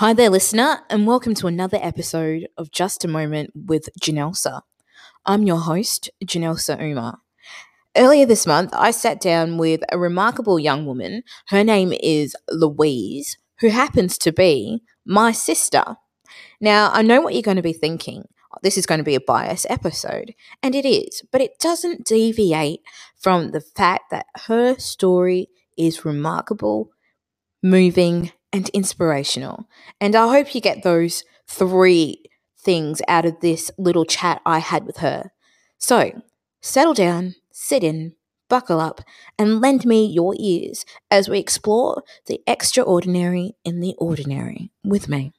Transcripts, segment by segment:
Hi there, listener, and welcome to another episode of Just a Moment with Janelsa. I'm your host, Janelsa Umar. Earlier this month, I sat down with a remarkable young woman. Her name is Louise, who happens to be my sister. Now, I know what you're going to be thinking. This is going to be a bias episode, and it is, but it doesn't deviate from the fact that her story is remarkable, moving, and inspirational. And I hope you get those three things out of this little chat I had with her. So, settle down, sit in, buckle up, and lend me your ears as we explore the extraordinary in the ordinary with me.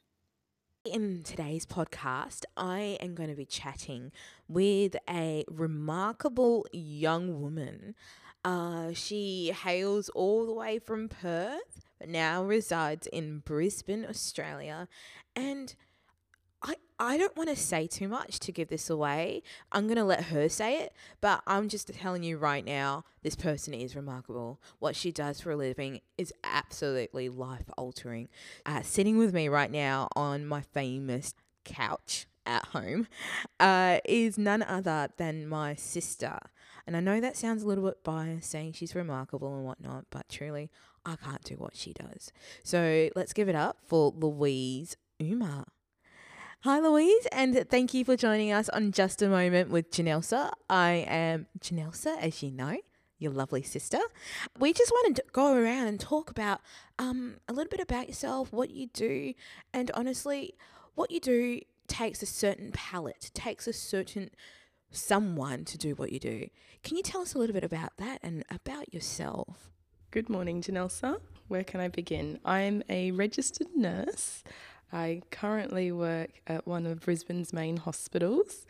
In today's podcast, I am going to be chatting with a remarkable young woman. Uh, she hails all the way from Perth, but now resides in Brisbane, Australia. And I, I don't want to say too much to give this away. I'm going to let her say it, but I'm just telling you right now this person is remarkable. What she does for a living is absolutely life altering. Uh, sitting with me right now on my famous couch at home uh, is none other than my sister. And I know that sounds a little bit biased saying she's remarkable and whatnot, but truly, I can't do what she does. So let's give it up for Louise Umar. Hi, Louise, and thank you for joining us on Just a Moment with Janelsa. I am Janelsa, as you know, your lovely sister. We just wanted to go around and talk about um, a little bit about yourself, what you do, and honestly, what you do takes a certain palette, takes a certain someone to do what you do. Can you tell us a little bit about that and about yourself? Good morning, Janelsa. Where can I begin? I'm a registered nurse. I currently work at one of Brisbane's main hospitals.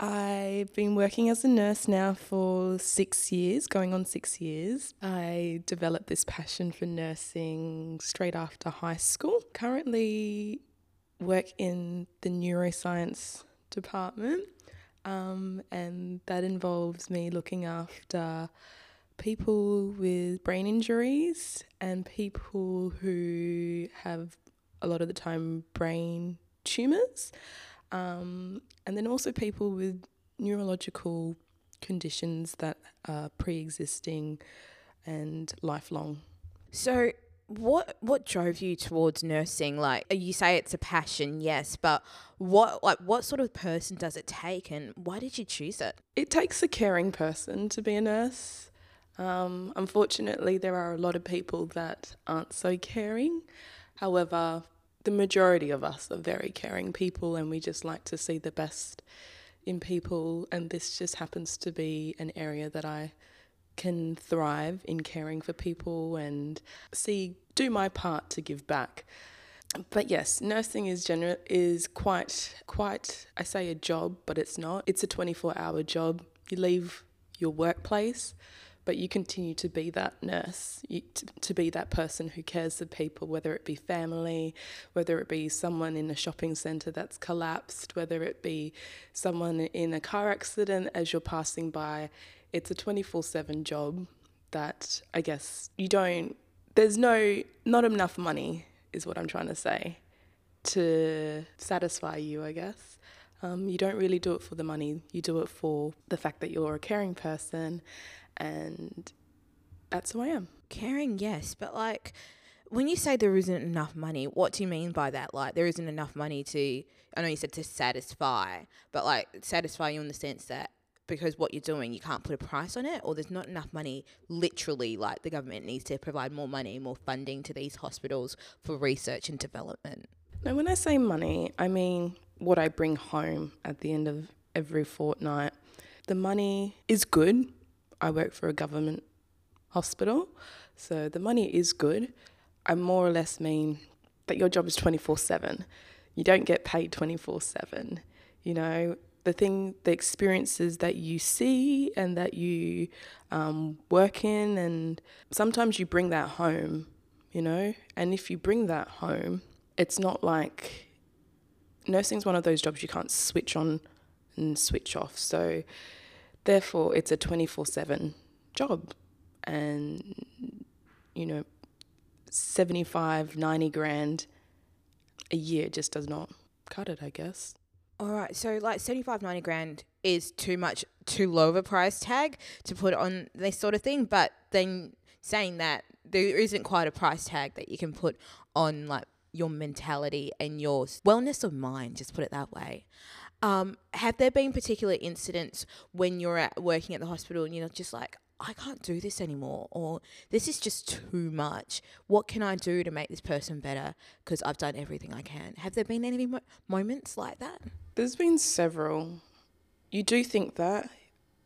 I've been working as a nurse now for six years, going on six years. I developed this passion for nursing straight after high school. Currently work in the neuroscience department, um, and that involves me looking after people with brain injuries and people who have a lot of the time brain tumors, um, and then also people with neurological conditions that are pre existing and lifelong. So, what what drove you towards nursing? Like you say it's a passion yes but what like what sort of person does it take and why did you choose it? It takes a caring person to be a nurse. Um, unfortunately there are a lot of people that aren't so caring. However, the majority of us are very caring people and we just like to see the best in people. And this just happens to be an area that I can thrive in caring for people and see, do my part to give back. But yes, nursing is general is quite quite I say a job, but it's not. It's a 24-hour job. You leave your workplace but you continue to be that nurse, you, to, to be that person who cares for people, whether it be family, whether it be someone in a shopping centre that's collapsed, whether it be someone in a car accident as you're passing by. It's a 24 7 job that I guess you don't, there's no, not enough money, is what I'm trying to say, to satisfy you, I guess. Um, you don't really do it for the money, you do it for the fact that you're a caring person and that's who I am. Caring, yes, but like when you say there isn't enough money, what do you mean by that? Like there isn't enough money to I know you said to satisfy, but like satisfy you in the sense that because what you're doing, you can't put a price on it, or there's not enough money. Literally, like the government needs to provide more money, more funding to these hospitals for research and development. Now, when I say money, I mean what I bring home at the end of every fortnight. The money is good, I work for a government hospital, so the money is good. I more or less mean that your job is 24 7. You don't get paid 24 7. You know, the thing, the experiences that you see and that you um, work in, and sometimes you bring that home, you know, and if you bring that home, it's not like nursing's one of those jobs you can't switch on and switch off. So Therefore, it's a 24 7 job. And, you know, 75, 90 grand a year just does not cut it, I guess. All right, so like 75, 90 grand is too much, too low of a price tag to put on this sort of thing. But then saying that there isn't quite a price tag that you can put on like your mentality and your wellness of mind, just put it that way. Um, have there been particular incidents when you're at working at the hospital and you're just like, I can't do this anymore, or this is just too much. What can I do to make this person better? Because I've done everything I can. Have there been any mo- moments like that? There's been several. You do think that,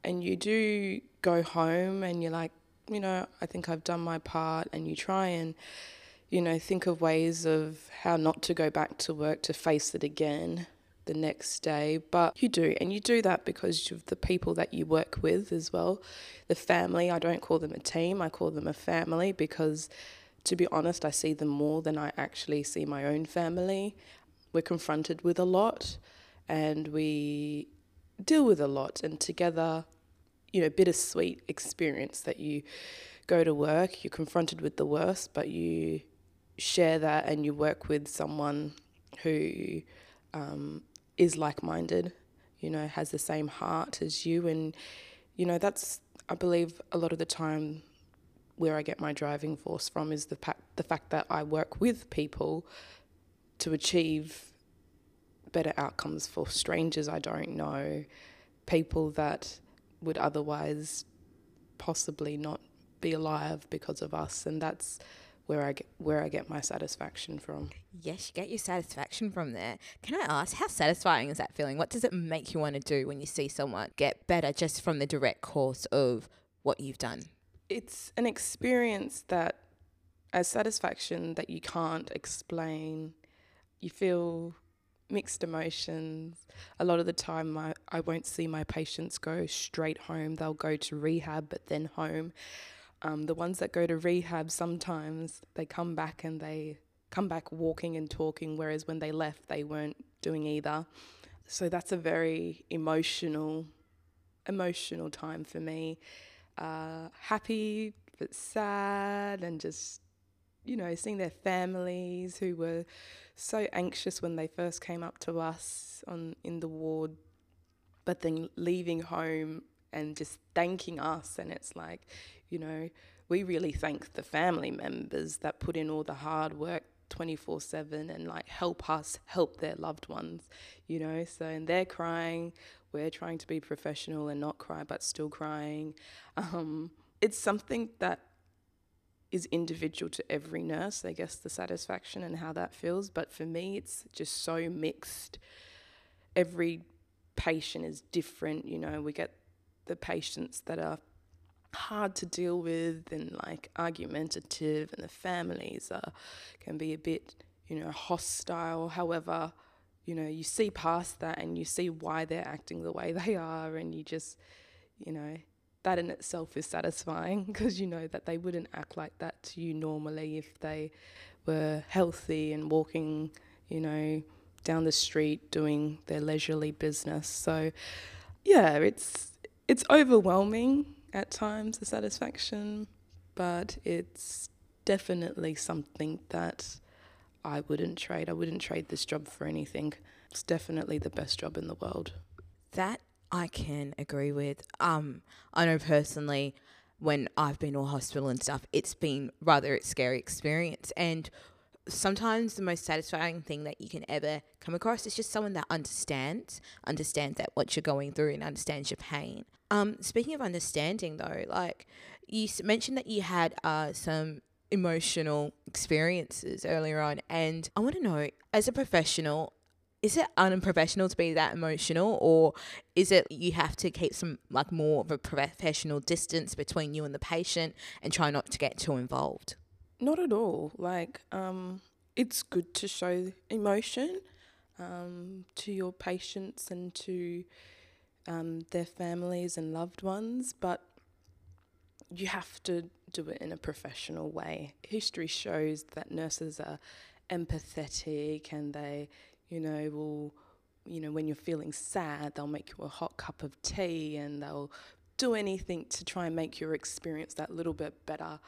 and you do go home and you're like, you know, I think I've done my part, and you try and, you know, think of ways of how not to go back to work to face it again the next day. But you do, and you do that because of the people that you work with as well. The family, I don't call them a team, I call them a family because, to be honest, I see them more than I actually see my own family. We're confronted with a lot and we deal with a lot, and together, you know, bittersweet experience that you go to work, you're confronted with the worst, but you share that and you work with someone who um, is like minded, you know, has the same heart as you. And, you know, that's, I believe, a lot of the time where I get my driving force from is the, pa- the fact that I work with people to achieve better outcomes for strangers I don't know, people that would otherwise possibly not be alive because of us. And that's where I get where I get my satisfaction from. Yes, you get your satisfaction from there. Can I ask how satisfying is that feeling? What does it make you want to do when you see someone get better just from the direct course of what you've done? It's an experience that a satisfaction that you can't explain. You feel mixed emotions. A lot of the time, I, I won't see my patients go straight home. They'll go to rehab, but then home. Um, the ones that go to rehab, sometimes they come back and they come back walking and talking, whereas when they left, they weren't doing either. So that's a very emotional, emotional time for me. Uh, happy but sad, and just you know, seeing their families who were so anxious when they first came up to us on in the ward, but then leaving home and just thanking us. And it's like, you know, we really thank the family members that put in all the hard work 24 7 and like help us help their loved ones, you know. So, and they're crying, we're trying to be professional and not cry, but still crying. Um, it's something that is individual to every nurse, I guess, the satisfaction and how that feels. But for me, it's just so mixed. Every patient is different, you know, we get the patients that are hard to deal with and like argumentative and the families are can be a bit you know hostile. However you know you see past that and you see why they're acting the way they are and you just you know that in itself is satisfying because you know that they wouldn't act like that to you normally if they were healthy and walking you know down the street doing their leisurely business. So yeah it's it's overwhelming at times, the satisfaction, but it's definitely something that I wouldn't trade. I wouldn't trade this job for anything. It's definitely the best job in the world. That I can agree with. Um, I know personally when I've been to hospital and stuff, it's been rather a scary experience. And sometimes the most satisfying thing that you can ever come across is just someone that understands, understands that what you're going through and understands your pain. Um, speaking of understanding, though, like you mentioned that you had uh, some emotional experiences earlier on, and I want to know, as a professional, is it unprofessional to be that emotional or is it you have to keep some like more of a professional distance between you and the patient and try not to get too involved not at all. Like, um, it's good to show emotion um, to your patients and to um, their families and loved ones, but you have to do it in a professional way. History shows that nurses are empathetic and they, you know, will, you know, when you're feeling sad, they'll make you a hot cup of tea and they'll do anything to try and make your experience that little bit better.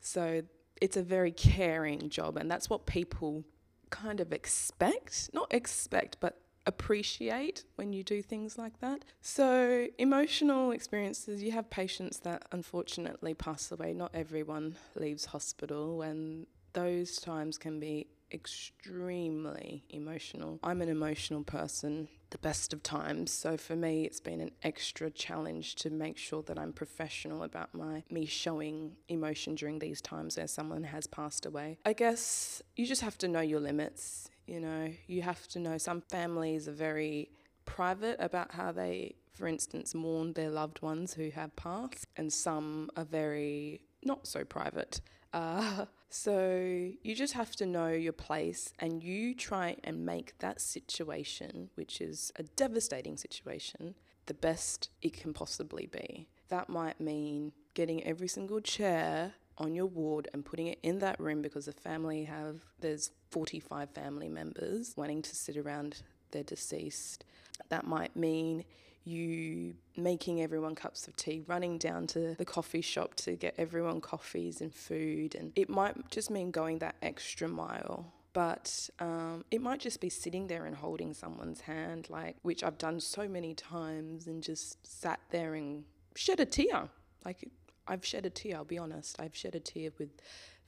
So it's a very caring job, and that's what people kind of expect, not expect, but appreciate when you do things like that. So, emotional experiences, you have patients that unfortunately pass away. Not everyone leaves hospital, and those times can be extremely emotional. I'm an emotional person the best of times, so for me it's been an extra challenge to make sure that I'm professional about my me showing emotion during these times where someone has passed away. I guess you just have to know your limits, you know. You have to know some families are very private about how they for instance mourn their loved ones who have passed and some are very not so private uh, so you just have to know your place and you try and make that situation, which is a devastating situation, the best it can possibly be. That might mean getting every single chair on your ward and putting it in that room because the family have there's 45 family members wanting to sit around their deceased. That might mean you making everyone cups of tea, running down to the coffee shop to get everyone coffees and food. And it might just mean going that extra mile. But um, it might just be sitting there and holding someone's hand, like which I've done so many times, and just sat there and shed a tear. Like I've shed a tear. I'll be honest. I've shed a tear with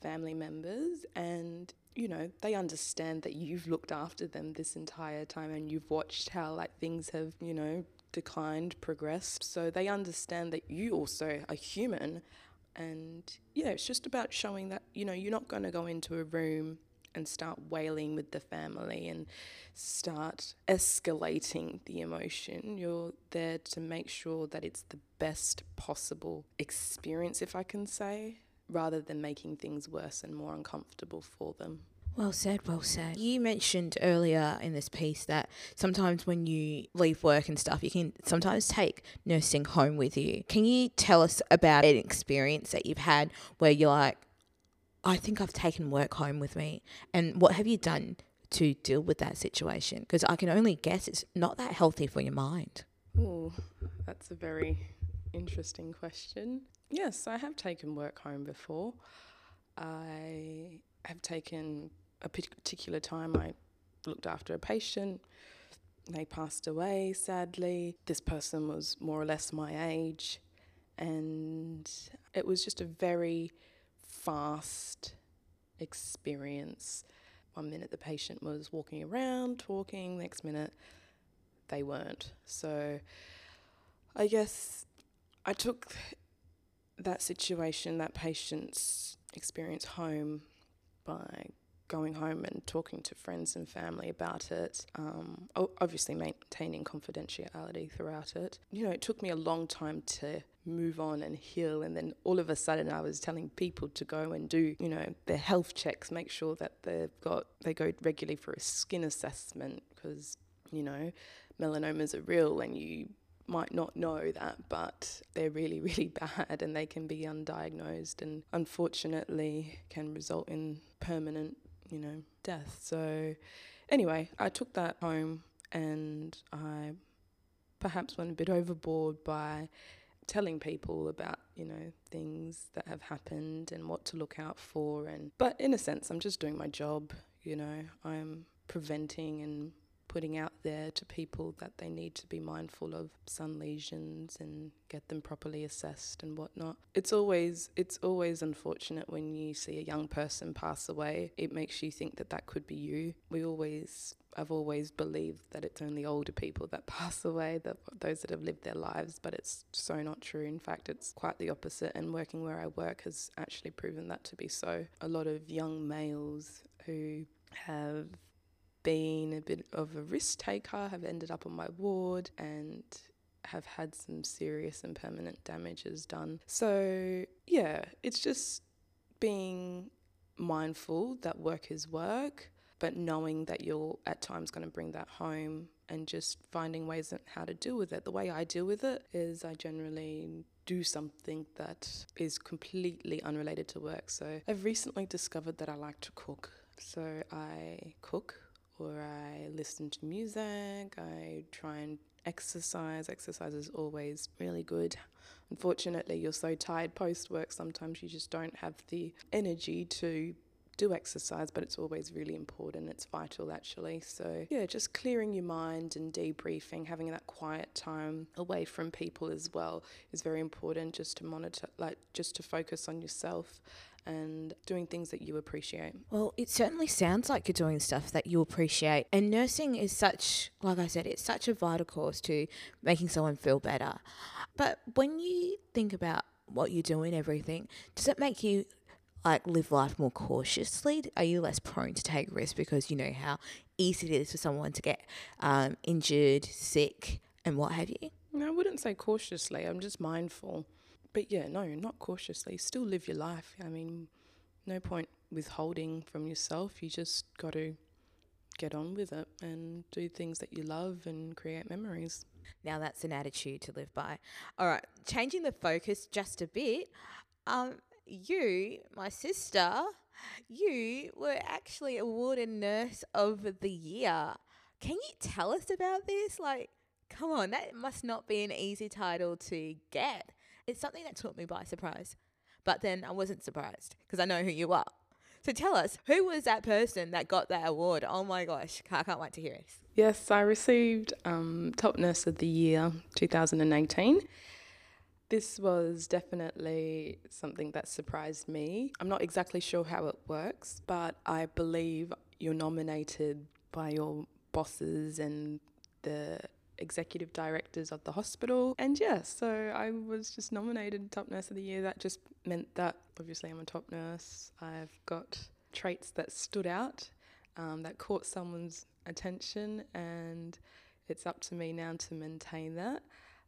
family members, and you know, they understand that you've looked after them this entire time and you've watched how like things have, you know, declined, progressed. So they understand that you also are human. And yeah, it's just about showing that, you know, you're not going to go into a room and start wailing with the family and start escalating the emotion. You're there to make sure that it's the best possible experience, if I can say, rather than making things worse and more uncomfortable for them. Well said, well said. You mentioned earlier in this piece that sometimes when you leave work and stuff, you can sometimes take nursing home with you. Can you tell us about an experience that you've had where you're like, I think I've taken work home with me? And what have you done to deal with that situation? Because I can only guess it's not that healthy for your mind. Oh, that's a very interesting question. Yes, I have taken work home before. I have taken a particular time I looked after a patient. They passed away, sadly. This person was more or less my age. And it was just a very fast experience. One minute the patient was walking around, talking, next minute they weren't. So I guess I took that situation, that patient's experience home by going home and talking to friends and family about it, um, obviously maintaining confidentiality throughout it. You know, it took me a long time to move on and heal, and then all of a sudden I was telling people to go and do, you know, their health checks, make sure that they've got they go regularly for a skin assessment because you know melanomas are real and you might not know that, but they're really, really bad and they can be undiagnosed and unfortunately can result in permanent you know, death. So, anyway, I took that home and I perhaps went a bit overboard by telling people about, you know, things that have happened and what to look out for and but in a sense I'm just doing my job, you know. I'm preventing and putting out there to people that they need to be mindful of sun lesions and get them properly assessed and whatnot. It's always it's always unfortunate when you see a young person pass away. It makes you think that that could be you. We always I've always believed that it's only older people that pass away, that those that have lived their lives, but it's so not true. In fact, it's quite the opposite. And working where I work has actually proven that to be so. A lot of young males who have been a bit of a risk taker, have ended up on my ward and have had some serious and permanent damages done. So, yeah, it's just being mindful that work is work, but knowing that you're at times going to bring that home and just finding ways on how to deal with it. The way I deal with it is I generally do something that is completely unrelated to work. So, I've recently discovered that I like to cook. So, I cook or I listen to music, I try and exercise. Exercise is always really good. Unfortunately, you're so tired post work, sometimes you just don't have the energy to do exercise, but it's always really important. It's vital, actually. So, yeah, just clearing your mind and debriefing, having that quiet time away from people as well is very important just to monitor, like, just to focus on yourself and doing things that you appreciate. Well, it certainly sounds like you're doing stuff that you appreciate. And nursing is such, like I said, it's such a vital course to making someone feel better. But when you think about what you do and everything, does it make you like live life more cautiously? Are you less prone to take risks because you know how easy it is for someone to get um, injured, sick, and what have you? No, I wouldn't say cautiously. I'm just mindful. But yeah, no, not cautiously. Still live your life. I mean, no point withholding from yourself. You just got to get on with it and do things that you love and create memories. Now that's an attitude to live by. All right, changing the focus just a bit. Um, you, my sister, you were actually awarded Nurse of the Year. Can you tell us about this? Like, come on, that must not be an easy title to get. It's something that took me by surprise. But then I wasn't surprised because I know who you are. So tell us, who was that person that got that award? Oh my gosh, I can't wait to hear this. Yes, I received um, Top Nurse of the Year 2018. This was definitely something that surprised me. I'm not exactly sure how it works, but I believe you're nominated by your bosses and the executive directors of the hospital. And yeah, so I was just nominated Top Nurse of the Year. That just meant that obviously I'm a top nurse. I've got traits that stood out, um, that caught someone's attention, and it's up to me now to maintain that.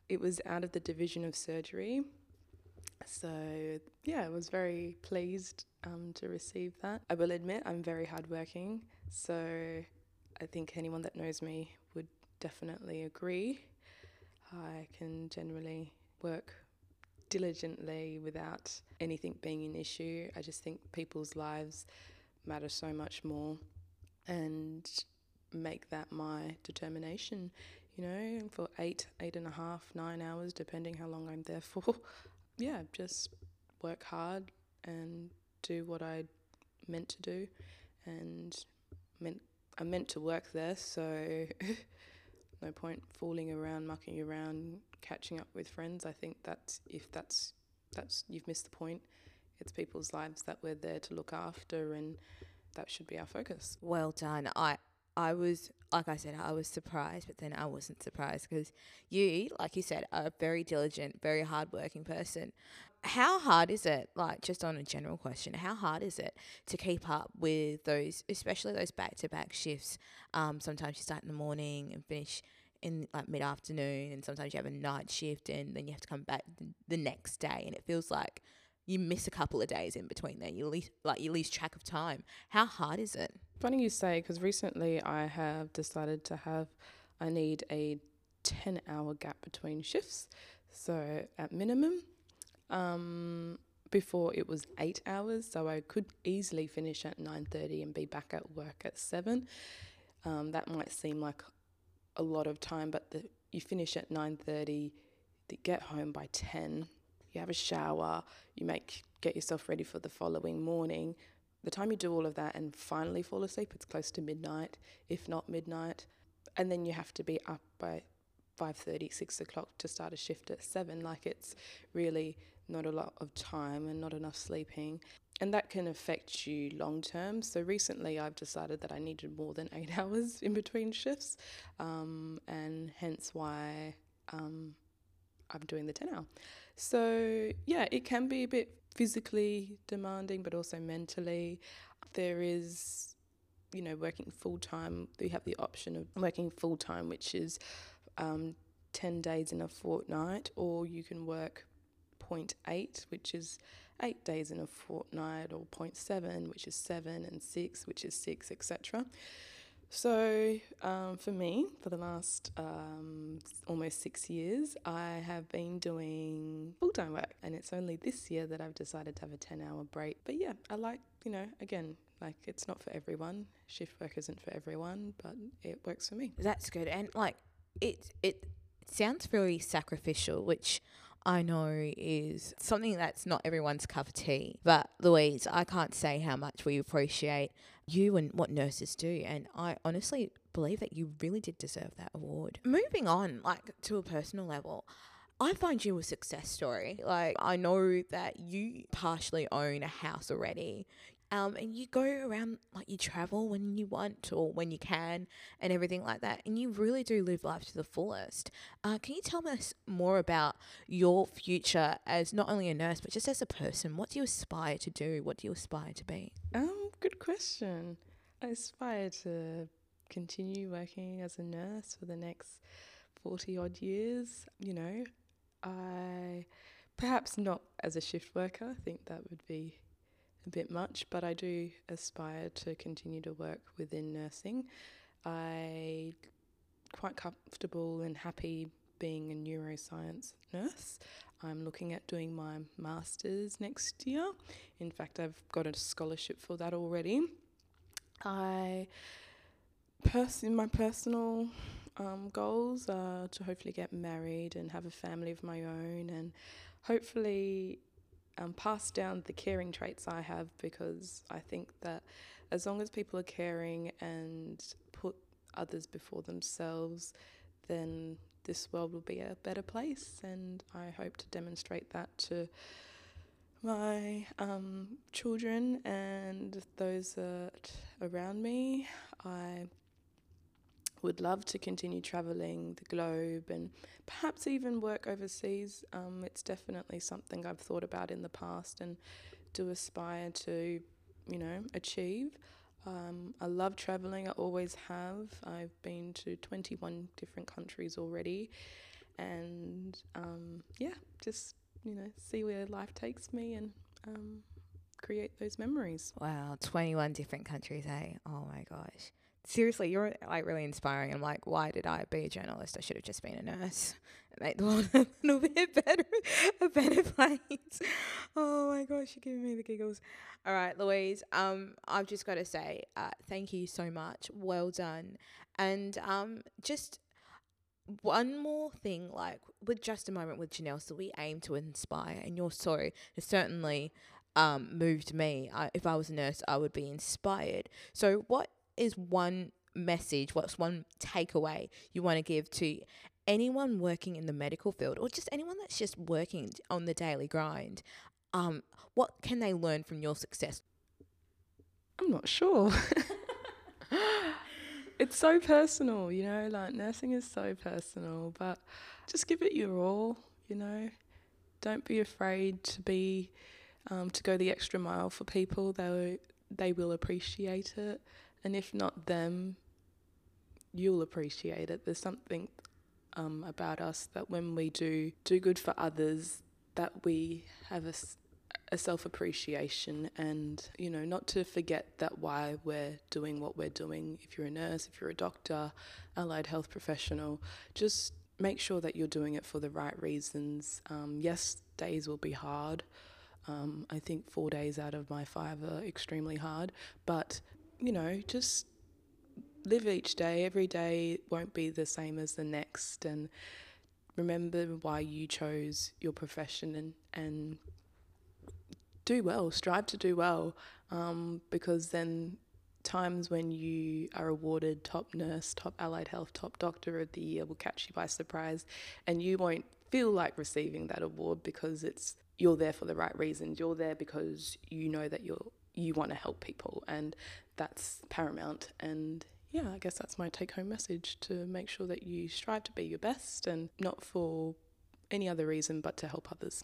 It was out of the division of surgery. So, yeah, I was very pleased um, to receive that. I will admit I'm very hardworking, so I think anyone that knows me would definitely agree. I can generally work diligently without anything being an issue. I just think people's lives matter so much more and make that my determination, you know, for eight, eight and a half, nine hours, depending how long I'm there for. yeah, just work hard and do what I meant to do and meant I meant to work there, so no point fooling around, mucking around, catching up with friends. I think that's if that's that's you've missed the point. It's people's lives that we're there to look after, and that should be our focus. Well done. I I was, like I said, I was surprised, but then I wasn't surprised because you, like you said, are a very diligent, very hardworking person. How hard is it, like just on a general question, how hard is it to keep up with those, especially those back to back shifts? Um, sometimes you start in the morning and finish in like mid afternoon, and sometimes you have a night shift, and then you have to come back the next day, and it feels like you miss a couple of days in between there. You lose, like you lose track of time. How hard is it? Funny you say, because recently I have decided to have, I need a 10 hour gap between shifts. So at minimum, um, before it was eight hours, so I could easily finish at 9.30 and be back at work at seven. Um, that might seem like a lot of time, but the, you finish at 9.30, get home by 10, you have a shower, you make get yourself ready for the following morning. The time you do all of that and finally fall asleep, it's close to midnight, if not midnight. And then you have to be up by 5.30, 6 o'clock to start a shift at 7. Like it's really not a lot of time and not enough sleeping. And that can affect you long term. So recently I've decided that I needed more than eight hours in between shifts. Um, and hence why um, I'm doing the 10 hour. So, yeah, it can be a bit physically demanding, but also mentally. There is, you know, working full time. We have the option of working full time, which is um, 10 days in a fortnight, or you can work 0.8, which is eight days in a fortnight, or 0.7, which is seven, and six, which is six, etc. So, um, for me, for the last um, almost six years, I have been doing full time work, and it's only this year that I've decided to have a 10 hour break. But yeah, I like, you know, again, like it's not for everyone. Shift work isn't for everyone, but it works for me. That's good. And like, it, it, sounds very sacrificial, which I know is something that's not everyone's cup of tea. But Louise, I can't say how much we appreciate you and what nurses do. And I honestly believe that you really did deserve that award. Moving on, like to a personal level, I find you a success story. Like, I know that you partially own a house already. Um, and you go around like you travel when you want or when you can and everything like that and you really do live life to the fullest uh, can you tell us more about your future as not only a nurse but just as a person what do you aspire to do what do you aspire to be um good question i aspire to continue working as a nurse for the next 40 odd years you know I perhaps not as a shift worker, I think that would be a bit much, but I do aspire to continue to work within nursing. I quite comfortable and happy being a neuroscience nurse. I'm looking at doing my masters next year. In fact, I've got a scholarship for that already. I pers- my personal um, goals are to hopefully get married and have a family of my own and hopefully um, pass down the caring traits I have because I think that as long as people are caring and put others before themselves, then this world will be a better place. And I hope to demonstrate that to my um, children and those that around me. I would love to continue traveling the globe and perhaps even work overseas. Um, it's definitely something I've thought about in the past and do aspire to, you know, achieve. Um, I love traveling, I always have. I've been to 21 different countries already. And um, yeah, just, you know, see where life takes me and um, create those memories. Wow, 21 different countries, eh? Oh my gosh seriously, you're like really inspiring. I'm like, why did I be a journalist? I should have just been a nurse. Make the world a little bit better, a better place. Oh my gosh, you're giving me the giggles. All right, Louise. Um, I've just got to say, uh, thank you so much. Well done. And um, just one more thing, like with just a moment with Janelsa we aim to inspire, and your story has certainly um, moved me. I, if I was a nurse, I would be inspired. So, what is one message, what's one takeaway you want to give to anyone working in the medical field or just anyone that's just working on the daily grind? Um, what can they learn from your success? I'm not sure. it's so personal, you know, like nursing is so personal, but just give it your all, you know. Don't be afraid to be um, to go the extra mile for people. They they will appreciate it. And if not them, you'll appreciate it. There's something um, about us that when we do do good for others, that we have a, a self appreciation and, you know, not to forget that why we're doing what we're doing. If you're a nurse, if you're a doctor, allied health professional, just make sure that you're doing it for the right reasons. Um, yes, days will be hard. Um, I think four days out of my five are extremely hard, but you know, just live each day. Every day won't be the same as the next. And remember why you chose your profession and, and do well, strive to do well. Um, because then times when you are awarded top nurse, top allied health, top doctor of the year will catch you by surprise and you won't feel like receiving that award because it's you're there for the right reasons. You're there because you know that you're you want to help people and that's paramount and yeah i guess that's my take home message to make sure that you strive to be your best and not for any other reason but to help others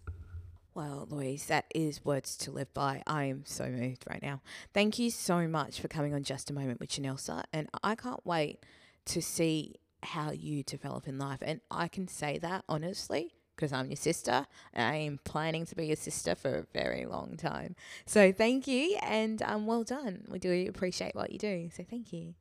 well, Louise, that is words to live by. I am so moved right now. Thank you so much for coming on Just a Moment with Janelsa. And I can't wait to see how you develop in life. And I can say that honestly because I'm your sister I am planning to be your sister for a very long time. So thank you and um, well done. We do appreciate what you do. So thank you.